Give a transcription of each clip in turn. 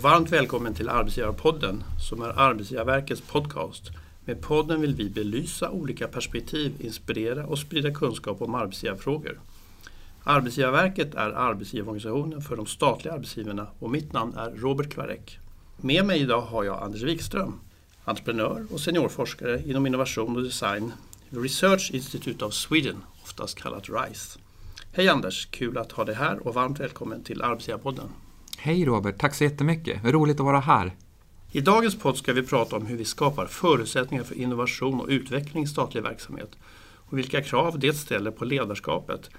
Varmt välkommen till Arbetsgivarpodden som är Arbetsgivarverkets podcast. Med podden vill vi belysa olika perspektiv, inspirera och sprida kunskap om arbetsgivarfrågor. Arbetsgivarverket är arbetsgivarorganisationen för de statliga arbetsgivarna och mitt namn är Robert Kvarek. Med mig idag har jag Anders Wikström, entreprenör och seniorforskare inom innovation och design vid Research Institute of Sweden, oftast kallat RISE. Hej Anders, kul att ha dig här och varmt välkommen till Arbetsgivarpodden. Hej Robert, tack så jättemycket. Roligt att vara här. I dagens podd ska vi prata om hur vi skapar förutsättningar för innovation och utveckling i statlig verksamhet och vilka krav det ställer på ledarskapet.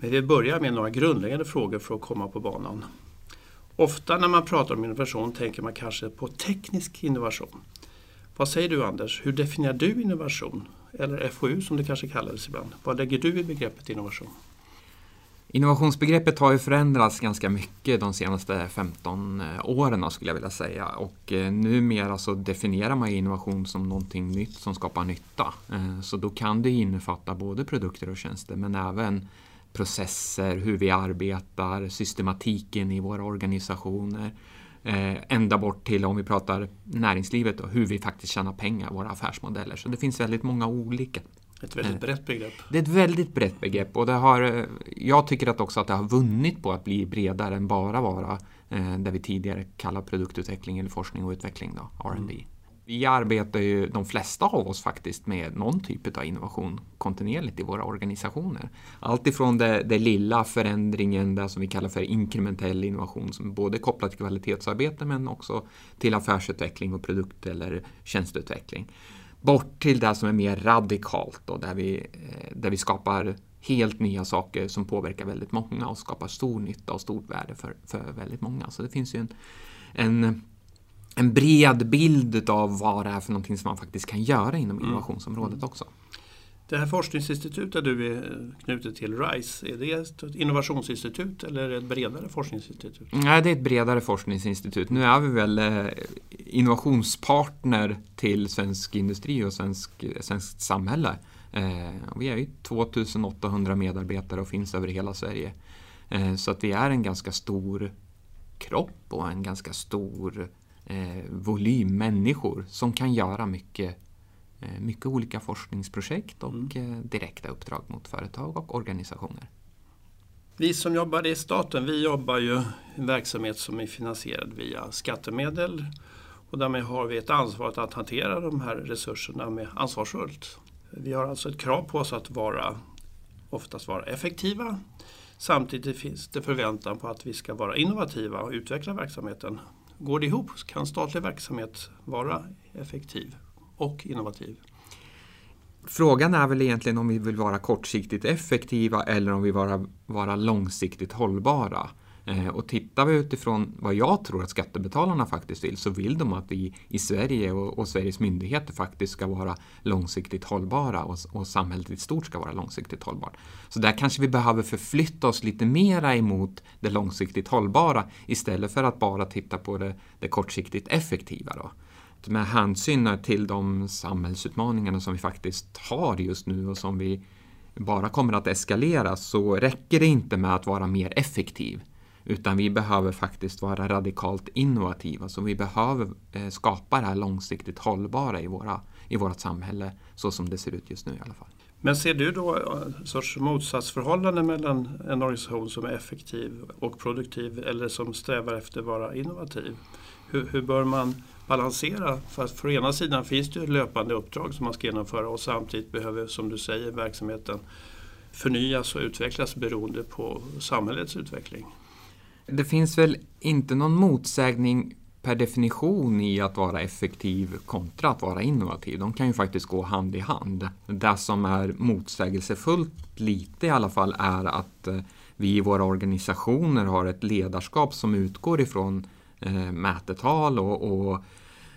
Men vi börjar med några grundläggande frågor för att komma på banan. Ofta när man pratar om innovation tänker man kanske på teknisk innovation. Vad säger du Anders, hur definierar du innovation? Eller FoU som det kanske kallades ibland. Vad lägger du i begreppet innovation? Innovationsbegreppet har ju förändrats ganska mycket de senaste 15 eh, åren skulle jag vilja säga. Och eh, numera så definierar man innovation som någonting nytt som skapar nytta. Eh, så då kan det innefatta både produkter och tjänster men även processer, hur vi arbetar, systematiken i våra organisationer. ända bort till, om vi pratar näringslivet, och hur vi faktiskt tjänar pengar, våra affärsmodeller. Så det finns väldigt många olika ett väldigt brett begrepp. Det är ett väldigt brett begrepp och det har, jag tycker att också att det har vunnit på att bli bredare än bara vara eh, det vi tidigare kallade produktutveckling eller forskning och utveckling, då, R&D. Mm. Vi arbetar ju, de flesta av oss faktiskt, med någon typ av innovation kontinuerligt i våra organisationer. Allt ifrån det, det lilla förändringen, det som vi kallar för inkrementell innovation, som både är kopplat till kvalitetsarbete men också till affärsutveckling och produkt eller tjänsteutveckling bort till det som är mer radikalt då, där, vi, eh, där vi skapar helt nya saker som påverkar väldigt många och skapar stor nytta och stort värde för, för väldigt många. Så det finns ju en, en, en bred bild av vad det är för någonting som man faktiskt kan göra inom mm. innovationsområdet också. Det här forskningsinstitutet du är knuten till RISE, är det ett innovationsinstitut eller är det ett bredare forskningsinstitut? Nej, det är ett bredare forskningsinstitut. Nu är vi väl eh, innovationspartner till svensk industri och svensk, svenskt samhälle. Eh, vi är ju 2800 medarbetare och finns över hela Sverige. Eh, så att vi är en ganska stor kropp och en ganska stor volym människor som kan göra mycket mycket olika forskningsprojekt och mm. Eh, direkta uppdrag mot företag och organisationer. Vi som jobbar i staten, vi jobbar ju i en verksamhet som är finansierad via skattemedel och därmed har vi ett ansvar att hantera de här resurserna med ansvarsfullt. Vi har alltså ett krav på oss att vara, oftast vara effektiva. Samtidigt finns det förväntan på att vi ska vara innovativa och utveckla verksamheten. Går det ihop? Kan statlig verksamhet vara effektiv? Och innovativ. Frågan är väl egentligen om vi vill vara kortsiktigt effektiva eller om vi vill vara, vara långsiktigt hållbara. Eh, och tittar vi utifrån vad jag tror att skattebetalarna faktiskt vill så vill de att vi i Sverige och, och Sveriges myndigheter faktiskt ska vara långsiktigt hållbara och, och samhället i stort ska vara långsiktigt hållbart. Så där kanske vi behöver förflytta oss lite mera emot det långsiktigt hållbara istället för att bara titta på det, det kortsiktigt effektiva. Då med hänsyn till de samhällsutmaningarna som vi faktiskt har just nu och som vi bara kommer att eskalera så räcker det inte med att vara mer effektiv. Utan vi behöver faktiskt vara radikalt innovativa. Så vi behöver eh, skapa det här långsiktigt hållbara i, våra, i vårt samhälle så som det ser ut just nu i alla fall. Men ser du då en sorts motsatsförhållande mellan en organisation som är effektiv och produktiv eller som strävar efter att vara innovativ? Hur, hur bör man balansera. För att för ena sidan finns det löpande uppdrag som man ska genomföra och samtidigt behöver, som du säger, verksamheten förnyas och utvecklas beroende på samhällets utveckling. Det finns väl inte någon motsägning per definition i att vara effektiv kontra att vara innovativ. De kan ju faktiskt gå hand i hand. Det som är motsägelsefullt lite i alla fall är att eh, vi i våra organisationer har ett ledarskap som utgår ifrån eh, mätetal och, och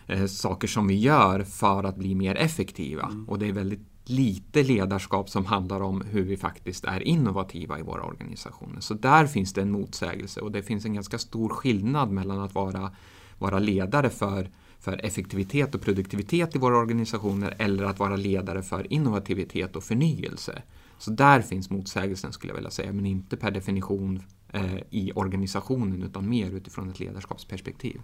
eh, saker som vi gör för att bli mer effektiva. Mm. Och det är väldigt lite ledarskap som handlar om hur vi faktiskt är innovativa i våra organisationer. Så där finns det en motsägelse och det finns en ganska stor skillnad mellan att vara, vara ledare för, för effektivitet och produktivitet i våra organisationer eller att vara ledare för innovativitet och förnyelse. Så där finns motsägelsen skulle jag vilja säga, men inte per definition eh, i organisationen utan mer utifrån ett ledarskapsperspektiv.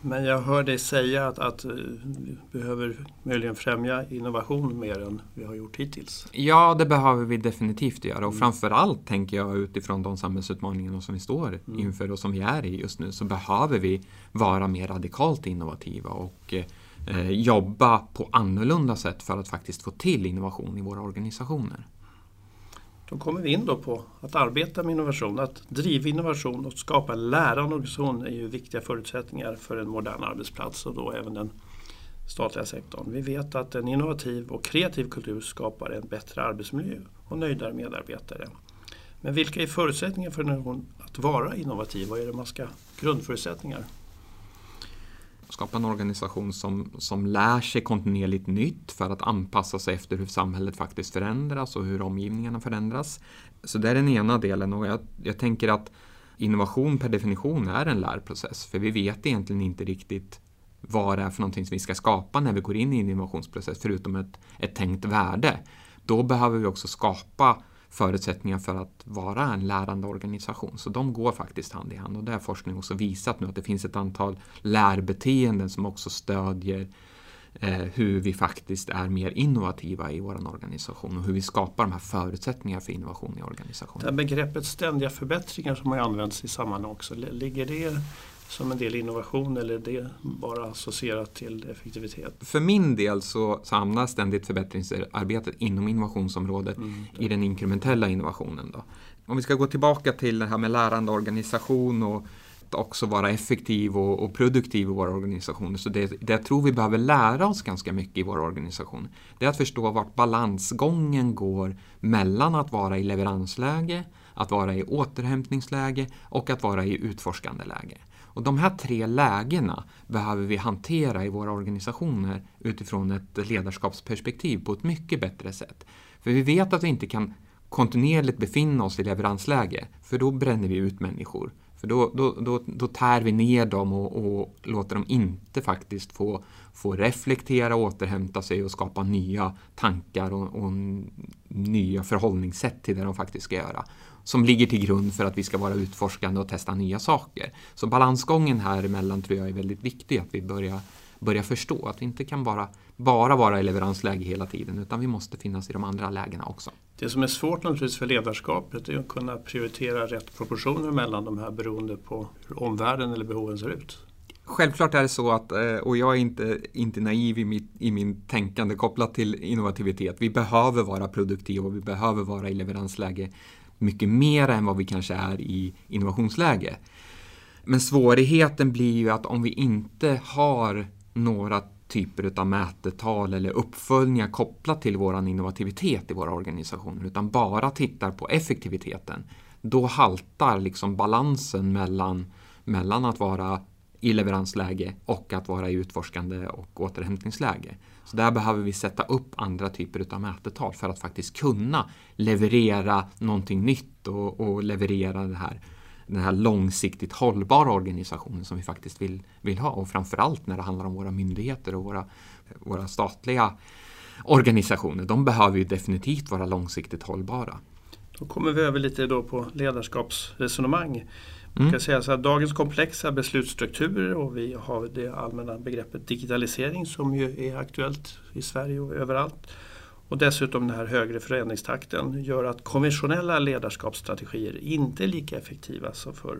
Men jag hör dig säga att, att eh, vi behöver möjligen främja innovation mer än vi har gjort hittills. Ja, det behöver vi definitivt göra och mm. framförallt tänker jag utifrån de samhällsutmaningar som vi står mm. inför och som vi är i just nu så behöver vi vara mer radikalt innovativa och eh, jobba på annorlunda sätt för att faktiskt få till innovation i våra organisationer. Då kommer vi in då på att arbeta med innovation, att driva innovation och skapa en lärande organisation är ju viktiga förutsättningar för en modern arbetsplats och då även den statliga sektorn. Vi vet att en innovativ och kreativ kultur skapar en bättre arbetsmiljö och nöjdare medarbetare. Men vilka är förutsättningarna för en att vara innovativ? Vad är det man ska, grundförutsättningar? Skapa en organisation som, som lär sig kontinuerligt nytt för att anpassa sig efter hur samhället faktiskt förändras och hur omgivningarna förändras. Så det är den ena delen och jag, jag tänker att innovation per definition är en lärprocess för vi vet egentligen inte riktigt vad det är för någonting som vi ska skapa när vi går in i en innovationsprocess förutom ett, ett tänkt värde. Då behöver vi också skapa förutsättningar för att vara en lärande organisation. Så de går faktiskt hand i hand och det har forskning också visat nu att det finns ett antal lärbeteenden som också stödjer eh, hur vi faktiskt är mer innovativa i vår organisation och hur vi skapar de här förutsättningarna för innovation i organisationen. Det begreppet ständiga förbättringar som har använts i sammanhang också, ligger det som en del innovation eller är det bara associerat till effektivitet? För min del så, så hamnar ständigt förbättringsarbetet inom innovationsområdet mm. i den inkrementella innovationen. Då. Om vi ska gå tillbaka till det här med lärande organisation och också vara effektiv och, och produktiv i våra organisationer. Så det, det jag tror vi behöver lära oss ganska mycket i vår organisation, det är att förstå vart balansgången går mellan att vara i leveransläge, att vara i återhämtningsläge och att vara i utforskande läge. Och de här tre lägena behöver vi hantera i våra organisationer utifrån ett ledarskapsperspektiv på ett mycket bättre sätt. För vi vet att vi inte kan kontinuerligt befinna oss i leveransläge, för då bränner vi ut människor. För då, då, då, då tär vi ner dem och, och låter dem inte faktiskt få, få reflektera, återhämta sig och skapa nya tankar och, och nya förhållningssätt till det de faktiskt ska göra som ligger till grund för att vi ska vara utforskande och testa nya saker. Så balansgången här emellan tror jag är väldigt viktig, att vi börjar, börjar förstå att vi inte kan bara, bara vara i leveransläge hela tiden, utan vi måste finnas i de andra lägena också. Det som är svårt naturligtvis för ledarskapet är att kunna prioritera rätt proportioner mellan de här beroende på hur omvärlden eller behoven ser ut. Självklart är det så att, eh, och jag är inte, inte naiv i, mitt, i min tänkande kopplat till innovativitet. Vi behöver vara produktiva och vi behöver vara i leveransläge mycket mer än vad vi kanske är i innovationsläge. Men svårigheten blir ju att om vi inte har några typer av mätetal eller uppföljningar kopplat till vår innovativitet i våra organisationer utan bara tittar på effektiviteten då haltar liksom balansen mellan, mellan att vara i leveransläge och att vara i utforskande och återhämtningsläge. Så där behöver vi sätta upp andra typer av mätetal för att faktiskt kunna leverera någonting nytt och, och leverera det här, den här långsiktigt hållbara organisationen som vi faktiskt vill, vill ha. Och framförallt när det handlar om våra myndigheter och våra, våra statliga organisationer. De behöver ju definitivt vara långsiktigt hållbara. Då kommer vi över lite då på ledarskapsresonemang. Mm. Kan säga så här, dagens komplexa beslutsstrukturer och vi har det allmänna begreppet digitalisering som ju är aktuellt i Sverige och överallt. Och dessutom den här högre förändringstakten gör att konventionella ledarskapsstrategier inte är lika effektiva som förr.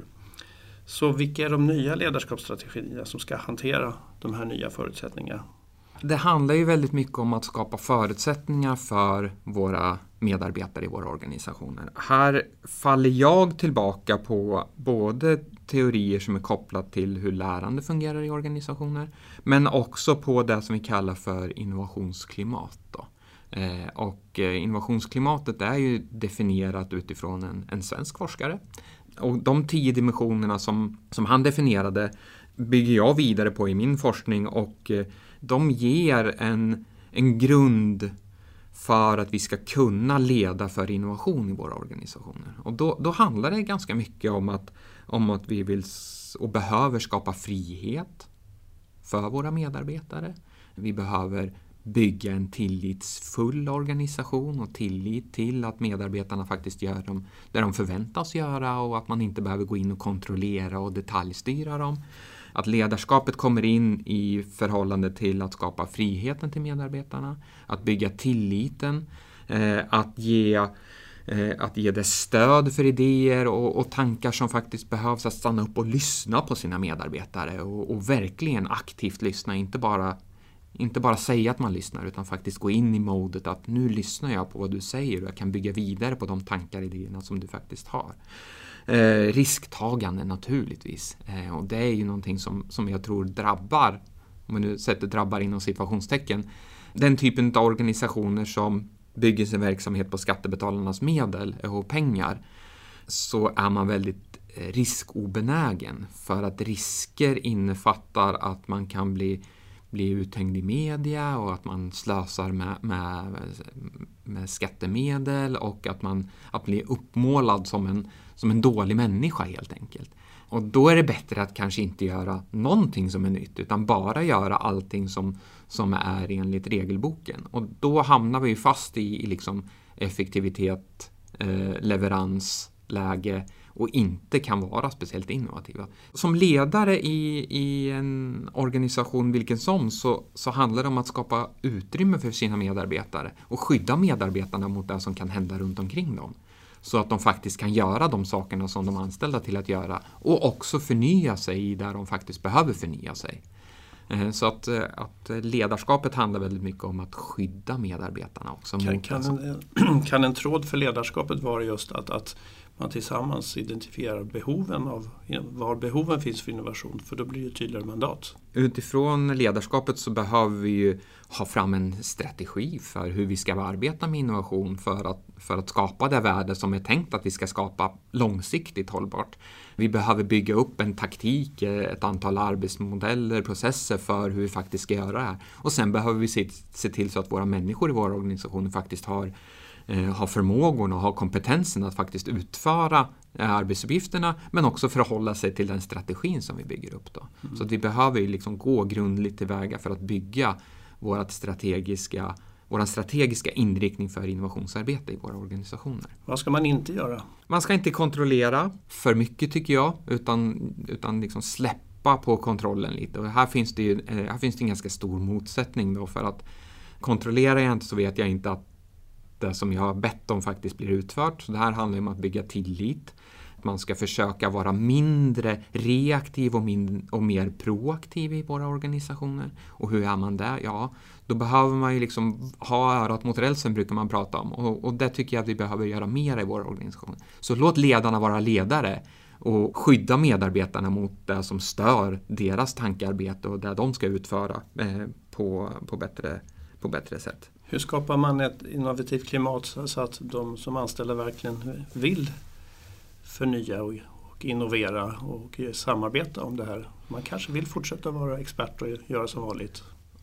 Så vilka är de nya ledarskapsstrategierna som ska hantera de här nya förutsättningarna? Det handlar ju väldigt mycket om att skapa förutsättningar för våra medarbetare i våra organisationer. Här faller jag tillbaka på både teorier som är kopplat till hur lärande fungerar i organisationer men också på det som vi kallar för innovationsklimat. Då. Eh, och eh, innovationsklimatet är ju definierat utifrån en, en svensk forskare. Och de tio dimensionerna som, som han definierade bygger jag vidare på i min forskning och eh, de ger en, en grund för att vi ska kunna leda för innovation i våra organisationer. Och då, då handlar det ganska mycket om att, om att vi vill och behöver skapa frihet för våra medarbetare. Vi behöver bygga en tillitsfull organisation och tillit till att medarbetarna faktiskt gör dem, det de förväntas göra och att man inte behöver gå in och kontrollera och detaljstyra dem att ledarskapet kommer in i förhållande till att skapa friheten till medarbetarna, att bygga tilliten, eh, att ge eh, att ge det stöd för idéer och, och, tankar som faktiskt behövs, att stanna upp och lyssna på sina medarbetare och, och verkligen aktivt lyssna, inte bara inte bara säga att man lyssnar utan faktiskt gå in i modet att nu lyssnar jag på vad du säger och jag kan bygga vidare på de tankar och idéerna som du faktiskt har. Eh, risktagande naturligtvis. Eh, och det är ju någonting som, som jag tror drabbar, om man nu sätter drabbar inom situationstecken, den typen av organisationer som bygger sin verksamhet på skattebetalarnas medel och pengar så är man väldigt eh, riskobenägen för att risker innefattar att man kan bli bli uthängd i media och att man slösar med, med, med skattemedel och att man att bli uppmålad som en, som en dålig människa helt enkelt. Och då är det bättre att kanske inte göra någonting som är nytt utan bara göra allting som, som är enligt regelboken. Och då hamnar vi fast i, i liksom effektivitet, eh, leverans, läge och inte kan vara speciellt innovativa. Som ledare i, i en organisation vilken som så, så handlar det om att skapa utrymme för sina medarbetare och skydda medarbetarna mot det som kan hända runt omkring dem. Så att de faktiskt kan göra de sakerna som de är anställda till att göra och också förnya sig där de faktiskt behöver förnya sig. Eh, så att, eh, att ledarskapet handlar väldigt mycket om att skydda medarbetarna också. Kan, kan, en, kan en tråd för ledarskapet vara just att, att man tillsammans identifierar behoven av var behoven finns för innovation för då blir det tydligare mandat. Utifrån ledarskapet så behöver vi ju ha fram en strategi för hur vi ska arbeta med innovation för att, för att skapa det värde som är tänkt att vi ska skapa långsiktigt hållbart. Vi behöver bygga upp en taktik, ett antal arbetsmodeller, processer för hur vi faktiskt ska göra det här. Och sen behöver vi se, se till så att våra människor i våra organisationer faktiskt har Eh, har förmågorna och har kompetensen att faktiskt utföra eh, arbetsuppgifterna men också förhålla sig till den strategin som vi bygger upp. Då. Mm. Så vi behöver liksom gå grundligt tillväga för att bygga vårt strategiska, vår strategiska inriktning för innovationsarbete i våra organisationer. Vad ska man inte göra? Man ska inte kontrollera för mycket tycker jag utan, utan liksom släppa på kontrollen lite. Och här finns det ju eh, här finns det en ganska stor motsättning då för att kontrollerar jag inte så vet jag inte att det som jag har bett om faktiskt blir utfört. Så det här handlar om att bygga tillit. Man ska försöka vara mindre reaktiv och, min och mer proaktiv i våra organisationer. Och hur är man det? Ja, då behöver man ju liksom ha örat mot rälsen brukar man prata om. Och, och det tycker jag att vi behöver göra mer i våra organisationer. Så låt ledarna vara ledare och skydda medarbetarna mot det som stör deras tankearbete och det de ska utföra eh, på, på, bättre, på bättre sätt. Hur skapar man ett innovativt klimat så att de som anställda verkligen vill förnya och, innovera och samarbeta om det här? Man kanske vill fortsätta vara expert och göra som vanligt.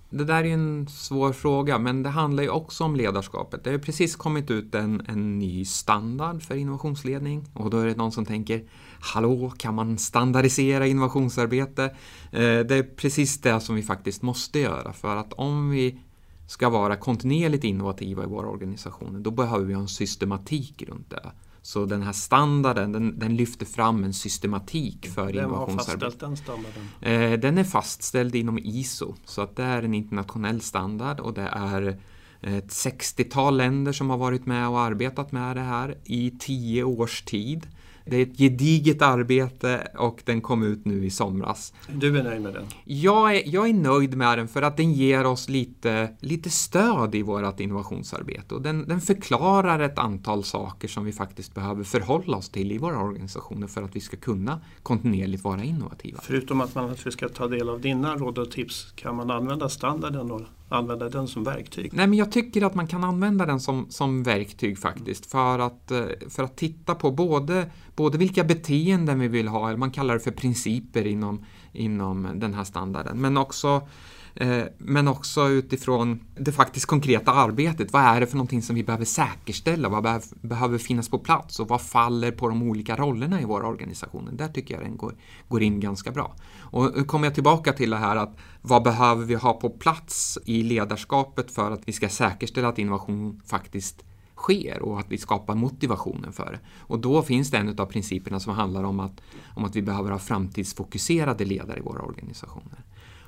Det där är en svår fråga, men det handlar ju också om ledarskapet. Det har precis kommit ut en, en ny standard för innovationsledning och då är det någon som tänker Hallå, kan man standardisera innovationsarbete? Eh, det är precis det som vi faktiskt måste göra för att om vi ska vara kontinuerligt innovativa i våra organisationer, då behöver vi ha en systematik runt det. Så den här standarden, den, den lyfter fram en systematik för Vem innovationsarbete. Vem har fastställt den standarden? Eh, den är fastställd inom ISO, så att det är en internationell standard och det är ett 60-tal länder som har varit med och arbetat med det här i tio års tid. Det är ett gediget arbete och den kom ut nu i somras. Du är nöjd med den? Jag är, jag är nöjd med den för att den ger oss lite, lite stöd i vårt innovationsarbete och den, den förklarar ett antal saker som vi faktiskt behöver förhålla oss till i våra organisationer för att vi ska kunna kontinuerligt vara innovativa. Förutom att man ska ta del av dina råd och tips, kan man använda standarden och använda den som verktyg? Nej, men jag tycker att man kan använda den som, som verktyg faktiskt för att, eh, för att titta på både, både vilka beteenden vi vill ha, eller man kallar det för principer inom, inom den här standarden, men också Eh, men också utifrån det faktiskt konkreta arbetet. Vad är det för någonting som vi behöver säkerställa? Vad behöver finnas på plats? Och vad faller på de olika rollerna i våra organisationer? Där tycker jag den går, går in ganska bra. Och kommer jag tillbaka till det här att vad behöver vi ha på plats i ledarskapet för att vi ska säkerställa att innovation faktiskt sker och att vi skapar motivationen för det. Och då finns det en av principerna som handlar om att, om att vi behöver ha framtidsfokuserade ledare i våra organisationer.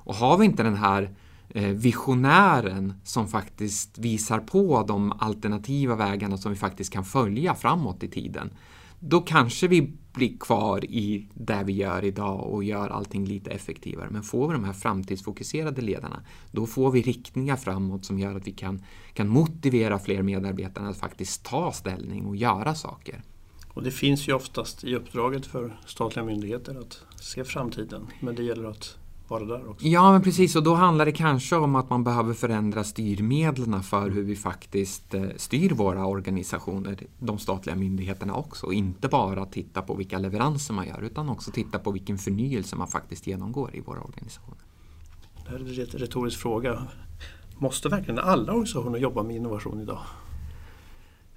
Och har vi inte den här eh, visionären som faktiskt visar på de alternativa vägarna som vi faktiskt kan följa framåt i tiden, då kanske vi blir kvar i det vi gör idag och gör allting lite effektivare. Men får vi de här framtidsfokuserade ledarna, då får vi riktningar framåt som gör att vi kan, kan motivera fler medarbetare att faktiskt ta ställning och göra saker. Och det finns ju oftast i uppdraget för statliga myndigheter att se framtiden, men det gäller att vara där också. Ja, men precis. Och då handlar det kanske om att man behöver förändra styrmedlen för hur vi faktiskt eh, styr våra organisationer, de statliga myndigheterna också. Och inte bara titta på vilka leveranser man gör, utan också titta på vilken förnyelse man faktiskt genomgår i våra organisationer. Det här är en retorisk fråga. Måste verkligen alla organisationer jobba med innovation idag?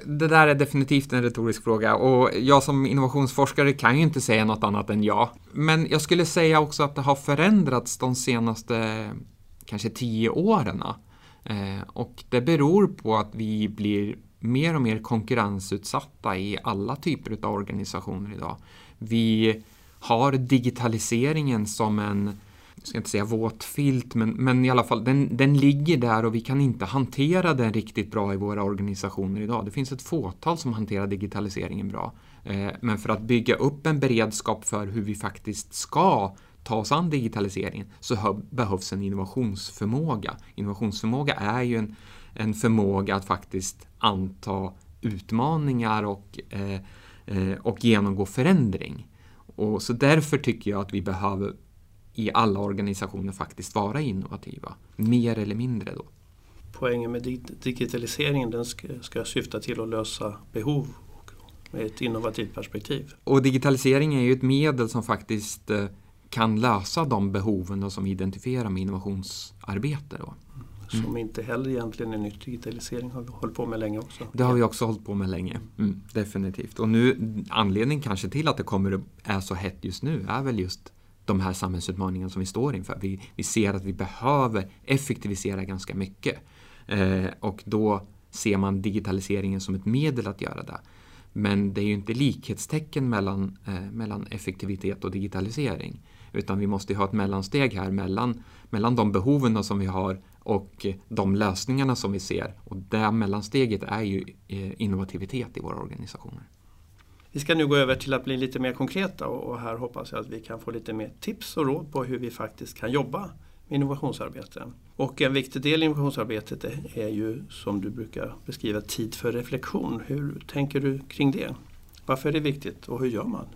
Det där är definitivt en retorisk fråga och jag som innovationsforskare kan ju inte säga något annat än ja. Men jag skulle säga också att det har förändrats de senaste kanske tio åren. Eh, och det beror på att vi blir mer och mer konkurrensutsatta i alla typer av organisationer idag. Vi har digitaliseringen som en jag ska inte säga våt filt, men, men i alla fall den, den ligger där och vi kan inte hantera den riktigt bra i våra organisationer idag. Det finns ett fåtal som hanterar digitaliseringen bra. Eh, men för att bygga upp en beredskap för hur vi faktiskt ska ta oss an digitaliseringen så behövs en innovationsförmåga. Innovationsförmåga är ju en, en förmåga att faktiskt anta utmaningar och, eh, eh och genomgå förändring. Och så därför tycker jag att vi behöver i alla organisationer faktiskt vara innovativa. Mer eller mindre då. Poängen med digitaliseringen den ska, ska syfta till att lösa behov med ett innovativt perspektiv. Och digitalisering är ju ett medel som faktiskt eh, kan lösa de behoven som vi identifierar med innovationsarbete. Då. Mm. Som inte heller egentligen är nytt. Digitalisering har vi hållit på med länge också. Det har vi också hållit på med länge, mm, definitivt. Och nu anledningen kanske till att det kommer är så hett just nu är väl just de här samhällsutmaningarna som vi står inför. Vi, vi ser att vi behöver effektivisera ganska mycket. Eh, och då ser man digitaliseringen som ett medel att göra det. Men det är ju inte likhetstecken mellan, eh, mellan effektivitet och digitalisering. Utan vi måste ha ett mellansteg här mellan, mellan de behoven som vi har och de lösningarna som vi ser. Och det mellansteget är ju eh, innovativitet i våra organisationer. Vi ska nu gå över till att bli lite mer konkreta och här hoppas jag att vi kan få lite mer tips och råd på hur vi faktiskt kan jobba med innovationsarbete. Och en viktig del i innovationsarbetet är ju som du brukar beskriva tid för reflektion. Hur tänker du kring det? Varför är det viktigt och hur gör man?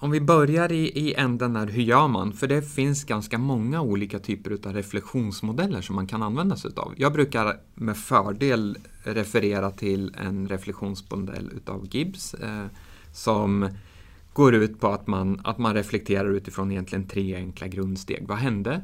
Om vi börjar i, i änden där, hur gör man? För det finns ganska många olika typer av reflektionsmodeller som man kan använda sig av. Jag brukar med fördel referera till en reflektionsmodell utav Gibbs eh, som går ut på att man, att man reflekterar utifrån egentligen tre enkla grundsteg. Vad hände?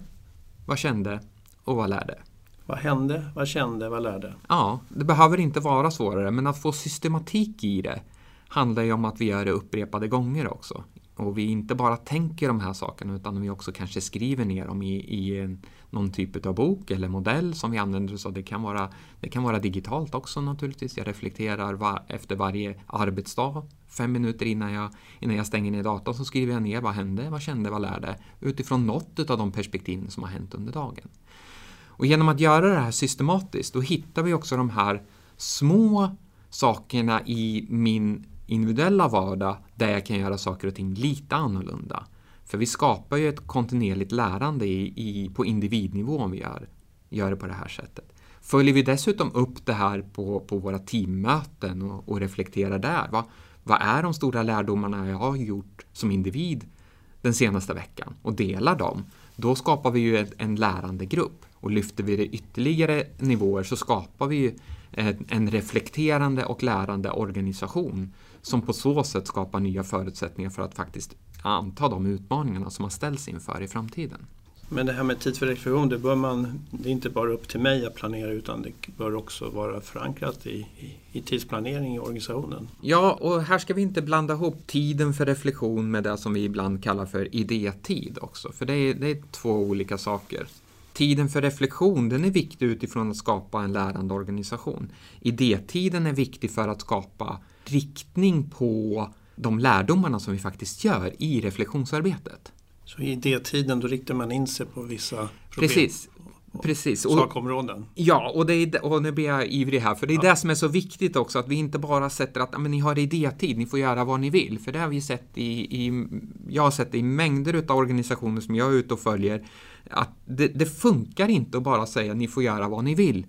Vad kände? Och vad lärde? Vad hände? Vad kände? Vad lärde? Ja, det behöver inte vara svårare, men att få systematik i det handlar ju om att vi gör det upprepade gånger också och vi inte bara tänker de här sakerna utan vi också kanske skriver ner dem i, i en, någon typ av bok eller modell som vi använder oss av. Det kan vara, det kan vara digitalt också naturligtvis. Jag reflekterar var, efter varje arbetsdag, fem minuter innan jag, innan jag stänger ner datorn så skriver jag ner vad hände, vad kände, vad lärde utifrån något av de perspektiv som har hänt under dagen. Och genom att göra det här systematiskt då hittar vi också de här små sakerna i min individuella vardag där jag kan göra saker och ting lite annorlunda. För vi skapar ju ett kontinuerligt lärande i, i, på individnivå om vi gör, gör det på det här sättet. Följer vi dessutom upp det här på, på våra teammöten och, och reflekterar där. Vad, vad är de stora lärdomarna jag har gjort som individ den senaste veckan och delar dem. Då skapar vi ju en lärandegrupp. och lyfter vi det ytterligare nivåer så skapar vi ju en reflekterande och lärande organisation som på så sätt skapar nya förutsättningar för att faktiskt anta de utmaningarna som man ställs inför i framtiden. Men det här med tid för reflektion, det, bör man, det är inte bara upp till mig att planera utan det bör också vara förankrat i, i, i tidsplanering i organisationen. Ja, och här ska vi inte blanda ihop tiden för reflektion med det som vi ibland kallar för idétid också, för det är, det är två olika saker. Tiden för reflektion den är viktig utifrån att skapa en lärande organisation. Idétiden är viktig för att skapa riktning på de lärdomarna som vi faktiskt gör i reflektionsarbetet. Så i idétiden då riktar man in sig på vissa problem? Precis. Precis. Och, sakområden? Ja, och, det är, och nu blir jag ivrig här, för det är ja. det som är så viktigt också, att vi inte bara sätter att men, ni har idétid, ni får göra vad ni vill. För det har vi sett i, i jag har sett i mängder av organisationer som jag är ute och följer, att det, det funkar inte att bara säga ni får göra vad ni vill.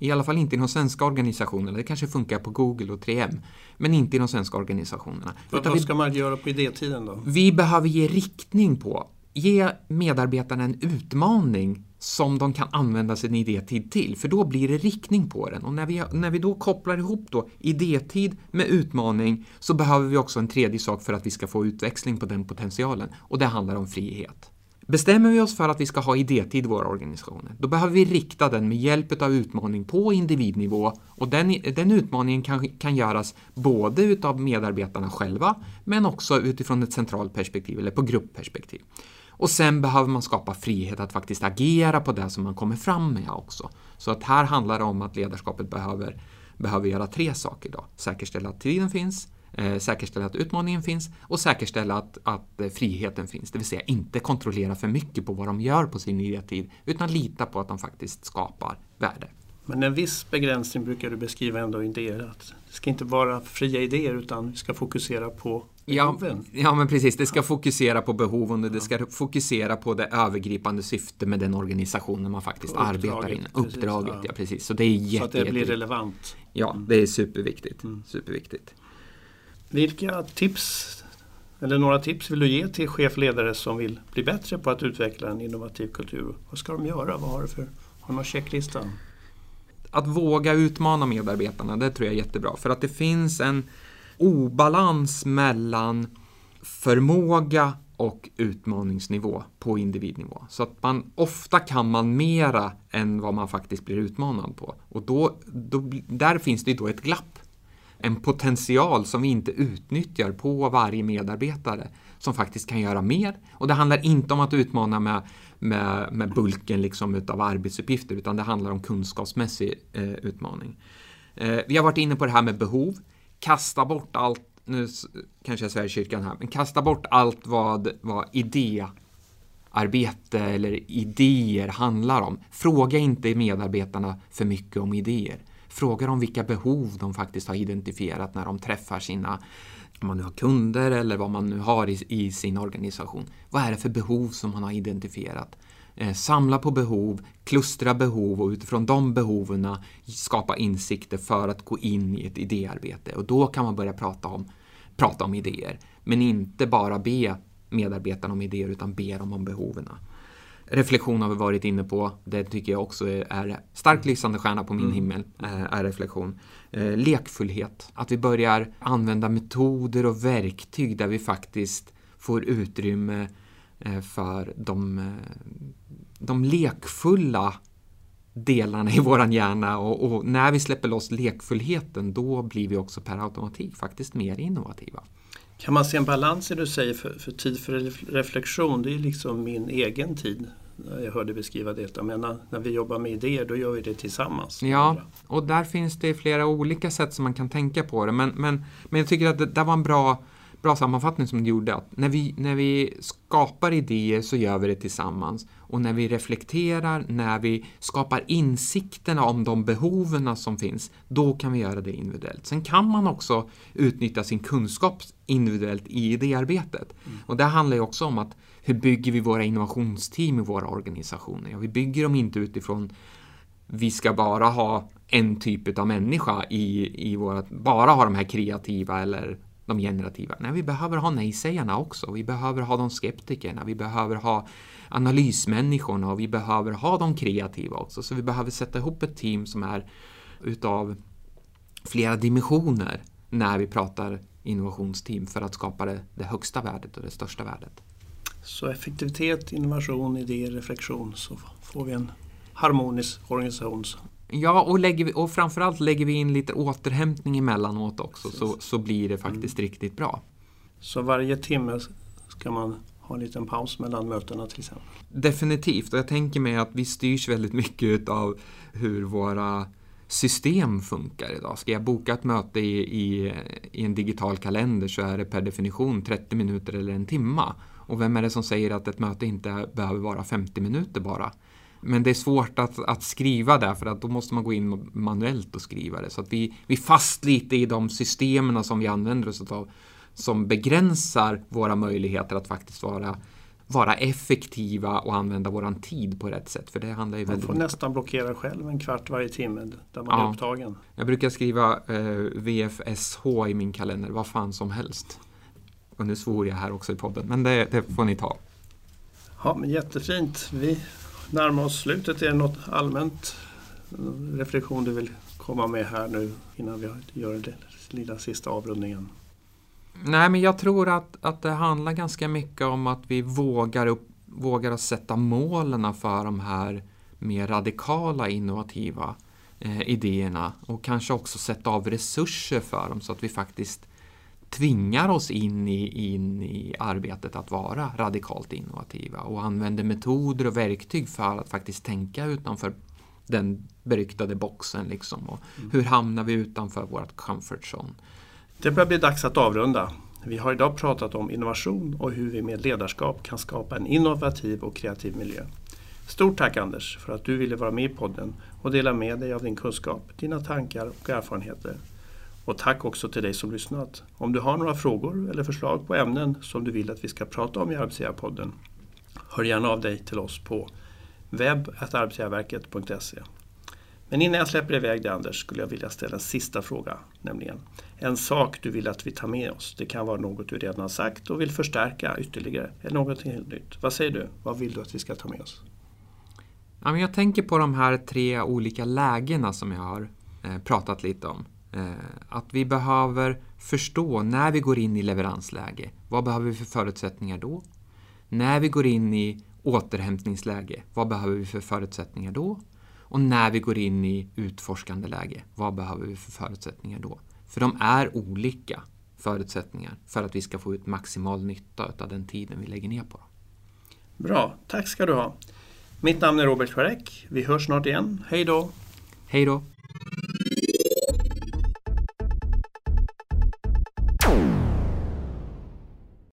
I alla fall inte i de svenska organisationerna. Det kanske funkar på Google och 3M. Men inte i de svenska organisationerna. Vad, vad ska man göra på idétiden då? Vi behöver ge riktning på. Ge medarbetarna en utmaning som de kan använda sin idétid till, för då blir det riktning på den. Och när vi, när vi då kopplar ihop då idétid med utmaning så behöver vi också en tredje sak för att vi ska få utväxling på den potentialen och det handlar om frihet. Bestämmer vi oss för att vi ska ha idétid i våra organisationer, då behöver vi rikta den med hjälp av utmaning på individnivå och den, den utmaningen kan, kan göras både utav medarbetarna själva men också utifrån ett centralt perspektiv eller på gruppperspektiv. Och sen behöver man skapa frihet att faktiskt agera på det som man kommer fram med också. Så att här handlar det om att ledarskapet behöver, behöver göra tre saker då. Säkerställa att tiden finns, eh, säkerställa att utmaningen finns och säkerställa att, att eh, friheten finns. Det vill säga inte kontrollera för mycket på vad de gör på sin idétid utan lita på att de faktiskt skapar värde. Men en viss begränsning brukar du beskriva ändå i idéer. Att det ska inte vara fria idéer utan vi ska fokusera på behoven. Ja, ja men precis. Det ska fokusera på behoven och det ska fokusera på det övergripande syftet med den organisationen man faktiskt arbetar i. Uppdraget, ja. ja. precis. Så det är jätte, Så att det blir relevant. Ja, det är superviktigt. Mm. superviktigt. Vilka tips eller några tips vill du ge till chefledare som vill bli bättre på att utveckla en innovativ kultur? Vad ska de göra? Vad har du för har någon checklista? att våga utmana medarbetarna, det tror jag är jättebra. För att det finns en obalans mellan förmåga och utmaningsnivå på individnivå. Så att man, ofta kan man mera än vad man faktiskt blir utmanad på. Och då, då, där finns det då ett glapp. En potential som vi inte utnyttjar på varje medarbetare som faktiskt kan göra mer. Och det handlar inte om att utmana med med, med bulken liksom utav arbetsuppgifter utan det handlar om kunskapsmässig eh, utmaning. Eh, vi har varit inne på det här med behov. Kasta bort allt, nu kanske jag svär kyrkan här, men kasta bort allt vad, vad idéarbete eller idéer handlar om. Fråga inte medarbetarna för mycket om idéer. Fråga dem vilka behov de faktiskt har identifierat när de träffar sina om man nu har kunder eller vad man nu har i, i sin organisation. Vad är det för behov som man har identifierat? Eh, samla på behov, klustra behov och utifrån de behoven skapa insikter för att gå in i ett idéarbete. Och då kan man börja prata om, prata om idéer. Men inte bara be medarbetarna om idéer utan be dem om behoven. Reflektion har vi varit inne på. Det tycker jag också är starkt lysande stjärna på min mm. himmel. Eh, är reflektion. Eh, lekfullhet. Att vi börjar använda metoder och verktyg där vi faktiskt får utrymme eh, för de, de lekfulla delarna i våran hjärna och, och, när vi släpper loss lekfullheten då blir vi också per automatik faktiskt mer innovativa. Kan man se en balans i det du säger för, för tid för reflektion? Det är liksom min egen tid. Jag hörde beskriva det. Men när, när vi jobbar med idéer då gör vi det tillsammans. Ja, och där finns det flera olika sätt som man kan tänka på det. Men, men, men jag tycker att det, det var en bra bra sammanfattning som du gjorde. Att när, vi, när vi skapar idéer så gör vi det tillsammans. Och när vi reflekterar, när vi skapar insikterna om de behoven som finns, då kan vi göra det individuellt. Sen kan man också utnyttja sin kunskap individuellt i idéarbetet. Mm. Och det handlar ju också om att hur bygger vi våra innovationsteam i våra organisationer? Ja, vi bygger dem inte utifrån vi ska bara ha en typ av människa i, i vårat, bara ha de här kreativa eller de generativa. Nej, vi behöver ha nej-sägarna också. Vi behöver ha de skeptikerna, vi behöver ha analysmänniskorna och vi behöver ha de kreativa också. Så vi behöver sätta ihop ett team som är utav flera dimensioner när vi pratar innovationsteam för att skapa det, det högsta värdet och det största värdet. Så effektivitet, innovation, idé, reflektion så får vi en harmonisk organisation Ja, och, lägger vi, och framförallt lägger vi in lite återhämtning emellanåt också så, så blir det faktiskt mm. riktigt bra. Så varje timme ska man ha en liten paus mellan mötena till exempel. Definitivt, och jag tänker mig att vi styrs väldigt mycket av hur våra system funkar idag. Ska jag boka ett möte i, i, i, en digital kalender så är det per definition 30 minuter eller en timma. Och vem är det som säger att ett möte inte behöver vara 50 minuter bara? Men det är svårt att, att skriva där för att då måste man gå in manuellt och skriva det. Så att vi, vi är fast lite i de systemen som vi använder oss av som begränsar våra möjligheter att faktiskt vara vara effektiva och använda våran tid på rätt sätt. För det handlar ju man får nästan blockera själv en kvart varje timme där man ja. är upptagen. Jag brukar skriva eh, VFSH i min kalender, vad fan som helst. Och nu svor jag här också i podden, men det, det får ni ta. Ja, men jättefint. Vi närmar oss slutet. Är det något allmänt reflektion du vill komma med här nu innan vi gör den lilla sista avrundningen? Nej, men jag tror att, att det handlar ganska mycket om att vi vågar, upp, vågar sätta målen för de här mer radikala innovativa eh, idéerna och kanske också sätta av resurser för dem så att vi faktiskt tvingar oss in i, in i arbetet att vara radikalt innovativa och använder metoder och verktyg för att faktiskt tänka utanför den beryktade boxen. Liksom. Och mm. Hur hamnar vi utanför vårt comfort zone? Det börjar bli dags att avrunda. Vi har idag pratat om innovation och hur vi med ledarskap kan skapa en innovativ och kreativ miljö. Stort tack Anders för att du ville vara med i podden och dela med dig av din kunskap, dina tankar och erfarenheter. Och tack också till dig som lyssnat. Om du har några frågor eller förslag på ämnen som du vill att vi ska prata om i Arbetsgivarpodden, hör gärna av dig till oss på webb.arbetsgivarverket.se. Men innan jag släpper iväg dig Anders skulle jag vilja ställa en sista fråga. Nämligen en sak du vill att vi tar med oss. Det kan vara något du redan har sagt och vill förstärka ytterligare. Eller något helt nytt. Vad säger du? Vad vill du att vi ska ta med oss? jag tänker på de här tre olika lägena som jag har eh, pratat lite om. Eh, att vi behöver förstå när vi går in i leveransläge. Vad behöver vi för förutsättningar då? När vi går in i återhämtningsläge, vad behöver vi för förutsättningar då? Och när vi går in i utforskande läge, vad behöver vi för förutsättningar då? För de är olika förutsättningar för att vi ska få ut maximal nytta av den tiden vi lägger ner på dem. Bra, tack ska du ha. Mitt namn är Robert Schwarek. Vi hörs snart igen. Hej då! Hej då!